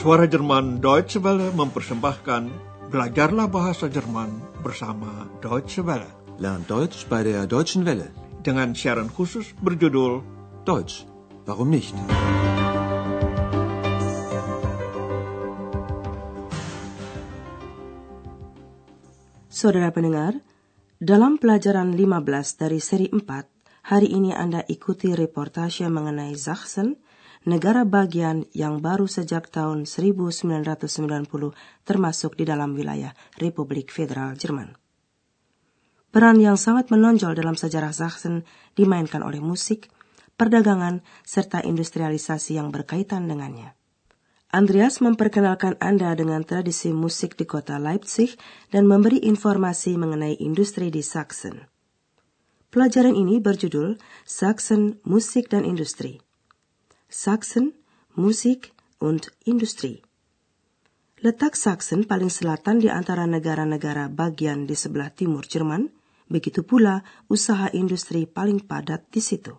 Suara Jerman Deutsche Welle mempersembahkan Belajarlah Bahasa Jerman bersama Deutsche Welle. Lernt Deutsch bei der Deutschen Welle. Dengan siaran khusus berjudul Deutsch, warum nicht? Saudara pendengar, dalam pelajaran 15 dari seri 4, hari ini Anda ikuti reportase mengenai Sachsen, negara bagian yang baru sejak tahun 1990 termasuk di dalam wilayah Republik Federal Jerman. Peran yang sangat menonjol dalam sejarah Sachsen dimainkan oleh musik, perdagangan, serta industrialisasi yang berkaitan dengannya. Andreas memperkenalkan Anda dengan tradisi musik di kota Leipzig dan memberi informasi mengenai industri di Sachsen. Pelajaran ini berjudul Sachsen Musik dan Industri. Sachsen, Musik und Industri. Letak Sachsen paling selatan di antara negara-negara bagian di sebelah timur Jerman, begitu pula usaha industri paling padat di situ.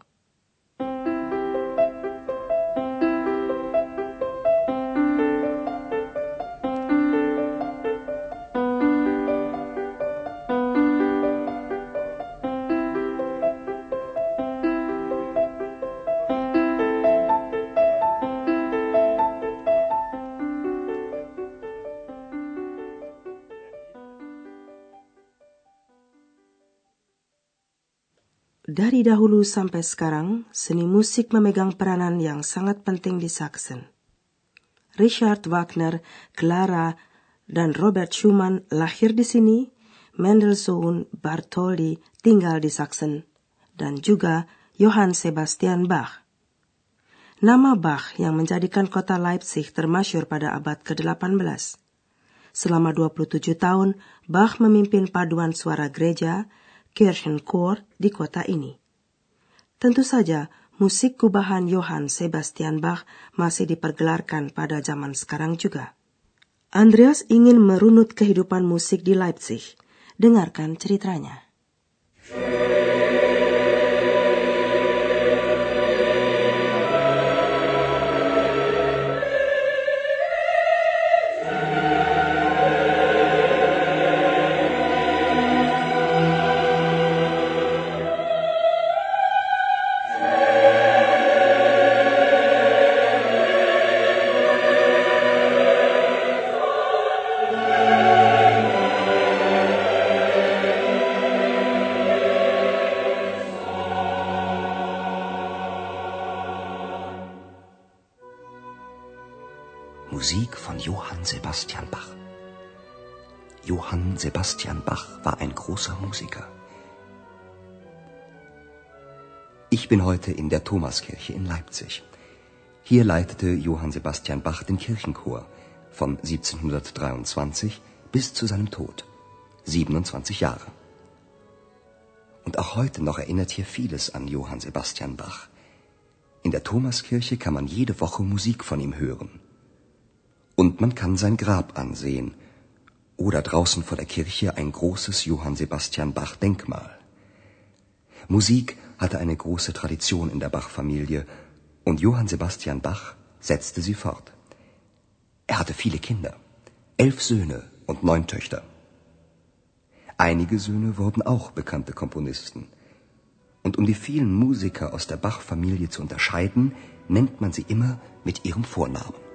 Dari dahulu sampai sekarang, seni musik memegang peranan yang sangat penting di Sachsen. Richard Wagner, Clara, dan Robert Schumann lahir di sini, Mendelssohn, Bartholdy tinggal di Sachsen, dan juga Johann Sebastian Bach. Nama Bach yang menjadikan kota Leipzig termasyur pada abad ke-18. Selama 27 tahun, Bach memimpin paduan suara gereja, Kirchenchor di kota ini. Tentu saja, musik kubahan Johann Sebastian Bach masih dipergelarkan pada zaman sekarang juga. Andreas ingin merunut kehidupan musik di Leipzig. Dengarkan ceritanya. Musik von Johann Sebastian Bach. Johann Sebastian Bach war ein großer Musiker. Ich bin heute in der Thomaskirche in Leipzig. Hier leitete Johann Sebastian Bach den Kirchenchor von 1723 bis zu seinem Tod. 27 Jahre. Und auch heute noch erinnert hier vieles an Johann Sebastian Bach. In der Thomaskirche kann man jede Woche Musik von ihm hören. Und man kann sein Grab ansehen oder draußen vor der Kirche ein großes Johann Sebastian Bach Denkmal. Musik hatte eine große Tradition in der Bach-Familie und Johann Sebastian Bach setzte sie fort. Er hatte viele Kinder, elf Söhne und neun Töchter. Einige Söhne wurden auch bekannte Komponisten. Und um die vielen Musiker aus der Bach-Familie zu unterscheiden, nennt man sie immer mit ihrem Vornamen.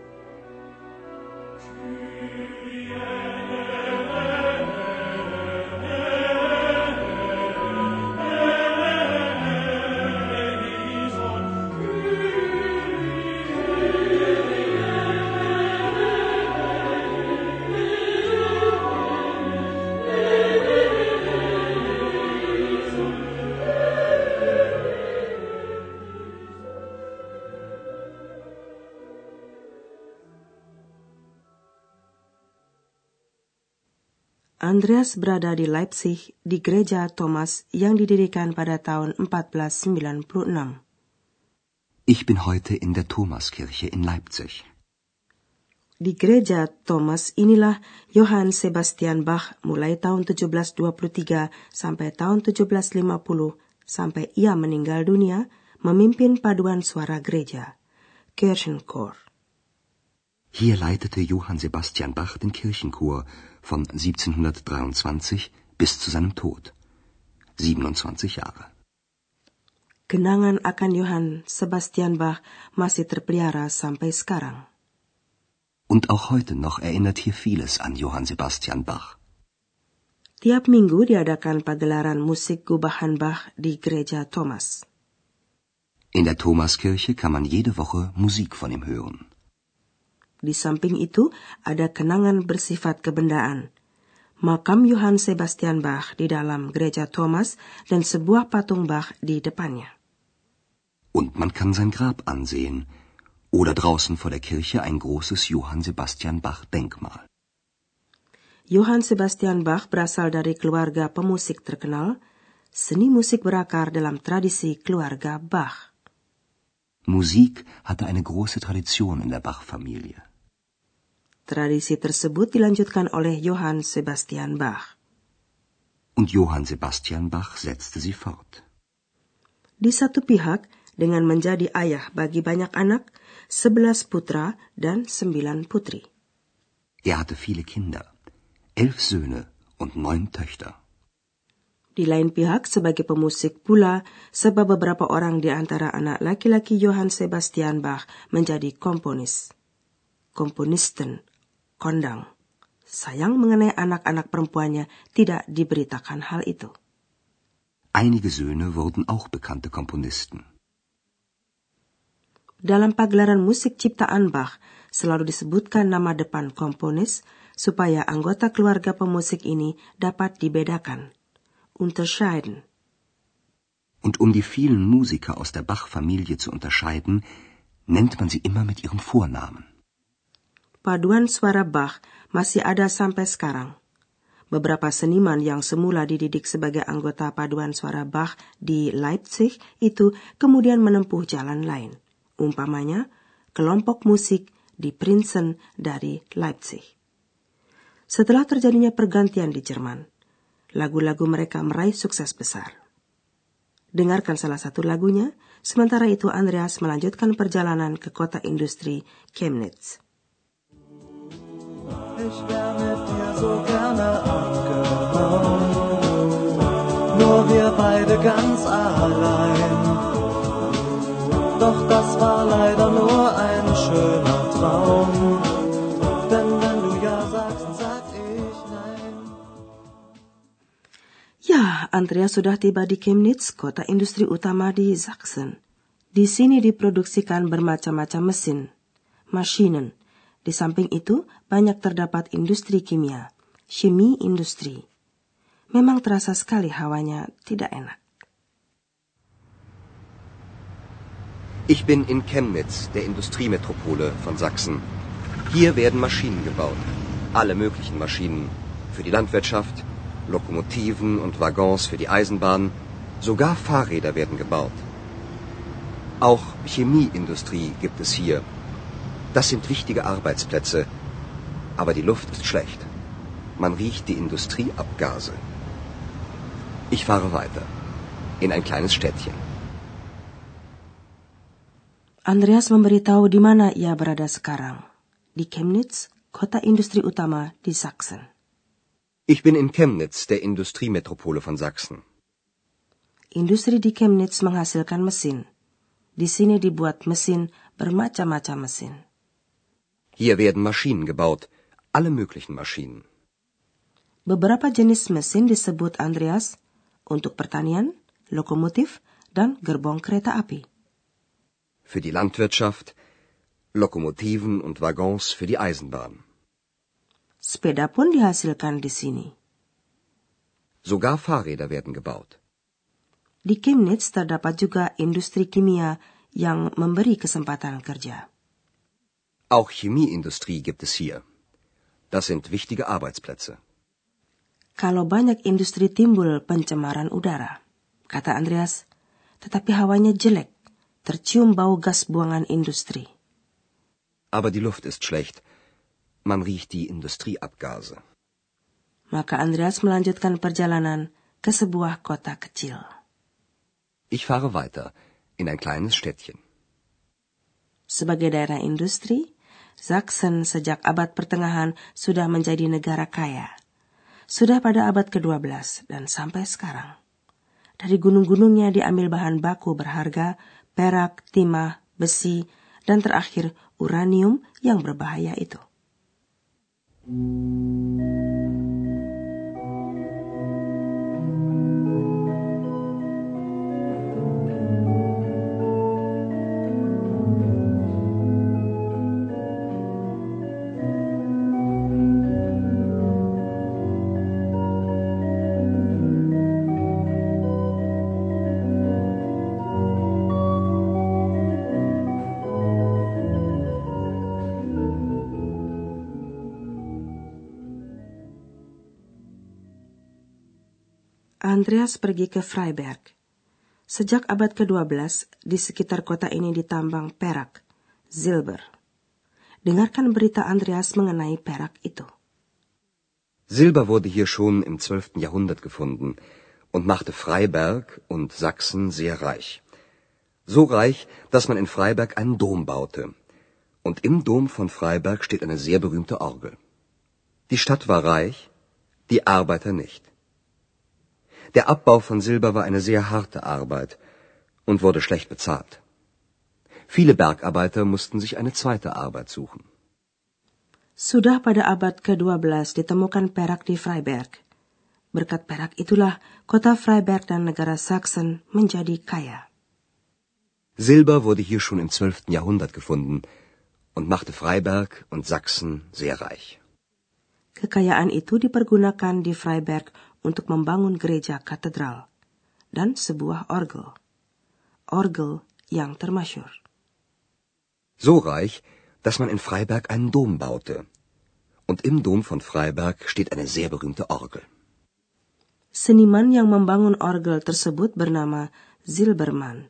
Andreas berada di Leipzig di gereja Thomas yang didirikan pada tahun 1496. Ich bin heute in der Thomaskirche in Leipzig. Di gereja Thomas inilah Johann Sebastian Bach mulai tahun 1723 sampai tahun 1750 sampai ia meninggal dunia memimpin paduan suara gereja, Kirchenchor. Hier leitete Johann Sebastian Bach den Kirchenchor von 1723 bis zu seinem Tod. 27 Jahre. Kenangan akan Johann Sebastian Bach masih terpelihara sampai sekarang. Und auch heute noch erinnert hier vieles an Johann Sebastian Bach. Tiap minggu diadakan pagelaran musik gubahan Bach di gereja Thomas. In der Thomaskirche kann man jede Woche Musik von ihm hören. Di samping itu ada kenangan bersifat kebendaan. Makam Johann Sebastian Bach di dalam gereja Thomas dan sebuah patung Bach di depannya. Und man kann sein Grab ansehen oder draußen vor der Kirche ein großes Johann Sebastian Bach Denkmal. Johann Sebastian Bach berasal dari keluarga pemusik terkenal. Seni musik berakar dalam tradisi keluarga Bach. Musik hatte eine große Tradition in der Bach-Familie. Tradisi tersebut dilanjutkan oleh Johann Sebastian Bach. Und Johann Sebastian Bach setzte sie fort. Di satu pihak, dengan menjadi ayah bagi banyak anak, sebelas putra dan sembilan putri. Er hatte viele Kinder, elf Söhne und neun Töchter. Di lain pihak, sebagai pemusik pula, sebab beberapa orang di antara anak laki-laki Johann Sebastian Bach menjadi komponis. Komponisten, kondang. Sayang mengenai anak-anak perempuannya tidak diberitakan hal itu. Einige Söhne wurden auch bekannte Komponisten. Dalam pagelaran musik ciptaan Bach selalu disebutkan nama depan komponis supaya anggota keluarga pemusik ini dapat dibedakan. Unterscheiden. Und um die vielen Musiker aus der Bach-Familie zu unterscheiden, nennt man sie immer mit ihrem Vornamen. Paduan suara Bach masih ada sampai sekarang. Beberapa seniman yang semula dididik sebagai anggota paduan suara Bach di Leipzig itu kemudian menempuh jalan lain. Umpamanya, kelompok musik di Princeton dari Leipzig. Setelah terjadinya pergantian di Jerman, lagu-lagu mereka meraih sukses besar. Dengarkan salah satu lagunya, sementara itu Andreas melanjutkan perjalanan ke kota industri Chemnitz. Ich wär mit dir so gerne abgehauen. Nur wir beide ganz allein. Doch das war leider nur ein schöner Traum. Denn wenn du ja sagst, sag ich nein. Ya, Andreas sudah tiba di Chemnitz, kota industri utama di Sachsen. Di sini diproduksikan bermacam-macam mesin, maschinen. Di samping itu, banyak terdapat industri kimia, chemie industri. Memang terasa sekali hawanya tidak enak. Ich bin in Chemnitz, der Industriemetropole von Sachsen. Hier werden Maschinen gebaut. Alle möglichen Maschinen. Für die Landwirtschaft, Lokomotiven und Waggons für die Eisenbahn. Sogar Fahrräder werden gebaut. Auch Chemieindustrie gibt es hier. Das sind wichtige Arbeitsplätze. Aber die Luft ist schlecht. Man riecht die Industrieabgase. Ich fahre weiter. In ein kleines Städtchen. Andreas memberitahu di mana ia berada sekarang. Di Chemnitz, kota industri utama di Sachsen. Ich bin in Chemnitz, der Industriemetropole von Sachsen. Industri di Chemnitz menghasilkan mesin. Di sini dibuat mesin bermacam-macam mesin. Hier werden Maschinen gebaut. Alle möglichen Maschinen. Beberapa jenis mesin disebut Andreas untuk pertanian, lokomotif, dan gerbong kereta api. Für die Landwirtschaft, Lokomotiven und Waggons für die Eisenbahn. Sepeda pun dihasilkan di sini. Sogar Fahrräder werden gebaut. Di Chemnitz terdapat juga industri kimia yang memberi kesempatan kerja. Auch Chemieindustrie gibt es hier. Das sind wichtige Arbeitsplätze. Kalau banyak industri timbul pencemaran udara, kata Andreas, tetapi hawanya jelek, tercium bau gas buangan industri. Aber die Luft ist schlecht. Man riecht die Industrieabgase. Maka Andreas melanjutkan perjalanan ke sebuah kota kecil. Ich fahre weiter in ein kleines Städtchen. Sebagai daerah industri, Sachsen sejak abad pertengahan sudah menjadi negara kaya. Sudah pada abad ke-12 dan sampai sekarang. Dari gunung-gunungnya diambil bahan baku berharga, perak, timah, besi, dan terakhir uranium yang berbahaya itu. Andreas pergi ke Freiberg. Sejak abad ke-12, di sekitar kota ini ditambang perak, silber. Dengarkan berita Andreas mengenai perak itu. Silber wurde hier schon im 12. Jahrhundert gefunden und machte Freiberg und Sachsen sehr reich. So reich, dass man in Freiberg einen Dom baute. Und im Dom von Freiberg steht eine sehr berühmte Orgel. Die Stadt war reich, die Arbeiter nicht. Der Abbau von Silber war eine sehr harte Arbeit und wurde schlecht bezahlt. Viele Bergarbeiter mussten sich eine zweite Arbeit suchen. Sudah pada abad ke-12 ditemukan perak di Freiberg. Berkat perak itulah kota Freiberg dan negara Sachsen menjadi kaya. Silber wurde hier schon im 12. Jahrhundert gefunden und machte Freiberg und Sachsen sehr reich. Kekayaan itu dipergunakan di Freiberg untuk membangun gereja katedral dan sebuah orgel. Orgel yang termasyur. So reich, dass man in Freiberg einen Dom baute. Und im Dom von Freiberg steht eine sehr berühmte Orgel. Seniman yang membangun orgel tersebut bernama Zilberman.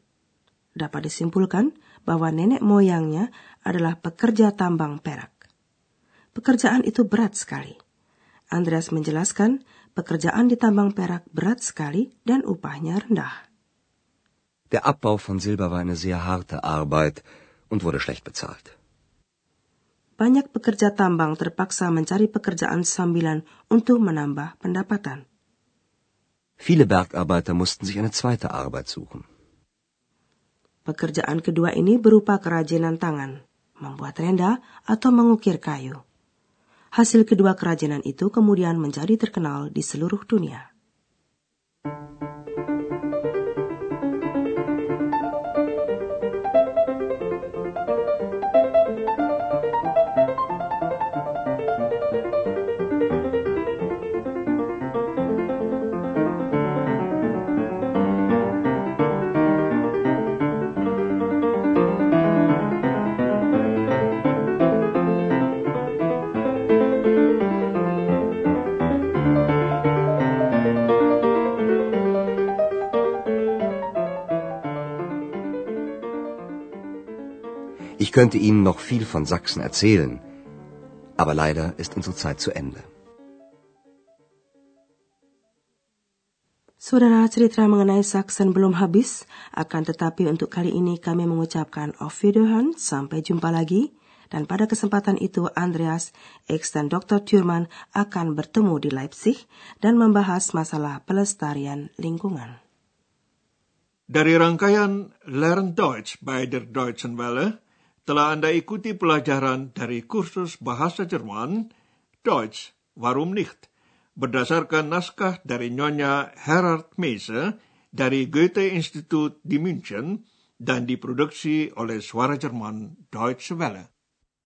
Dapat disimpulkan bahwa nenek moyangnya adalah pekerja tambang perak. Pekerjaan itu berat sekali. Andreas menjelaskan pekerjaan di tambang perak berat sekali dan upahnya rendah. Der Abbau von Silber war eine sehr harte Arbeit und wurde schlecht bezahlt. Banyak pekerja tambang terpaksa mencari pekerjaan sambilan untuk menambah pendapatan. Viele Bergarbeiter mussten sich eine zweite Arbeit suchen. Pekerjaan kedua ini berupa kerajinan tangan, membuat renda atau mengukir kayu. Hasil kedua kerajinan itu kemudian menjadi terkenal di seluruh dunia. Ich könnte Ihnen noch viel von Sachsen erzählen, aber leider ist unsere Zeit zu Ende. Saudara cerita mengenai Sachsen belum habis, akan tetapi untuk kali ini kami mengucapkan auf Wiederhören, sampai jumpa lagi. Dan pada kesempatan itu Andreas, X dan Dr. Thurman akan bertemu di Leipzig dan membahas masalah pelestarian lingkungan. Dari rangkaian Learn Deutsch bei der Deutschen Welle, telah Anda ikuti pelajaran dari kursus bahasa Jerman Deutsch, warum nicht? berdasarkan naskah dari Nyonya Herard Meise dari Goethe Institut di München dan diproduksi oleh Suara Jerman Deutsche Welle.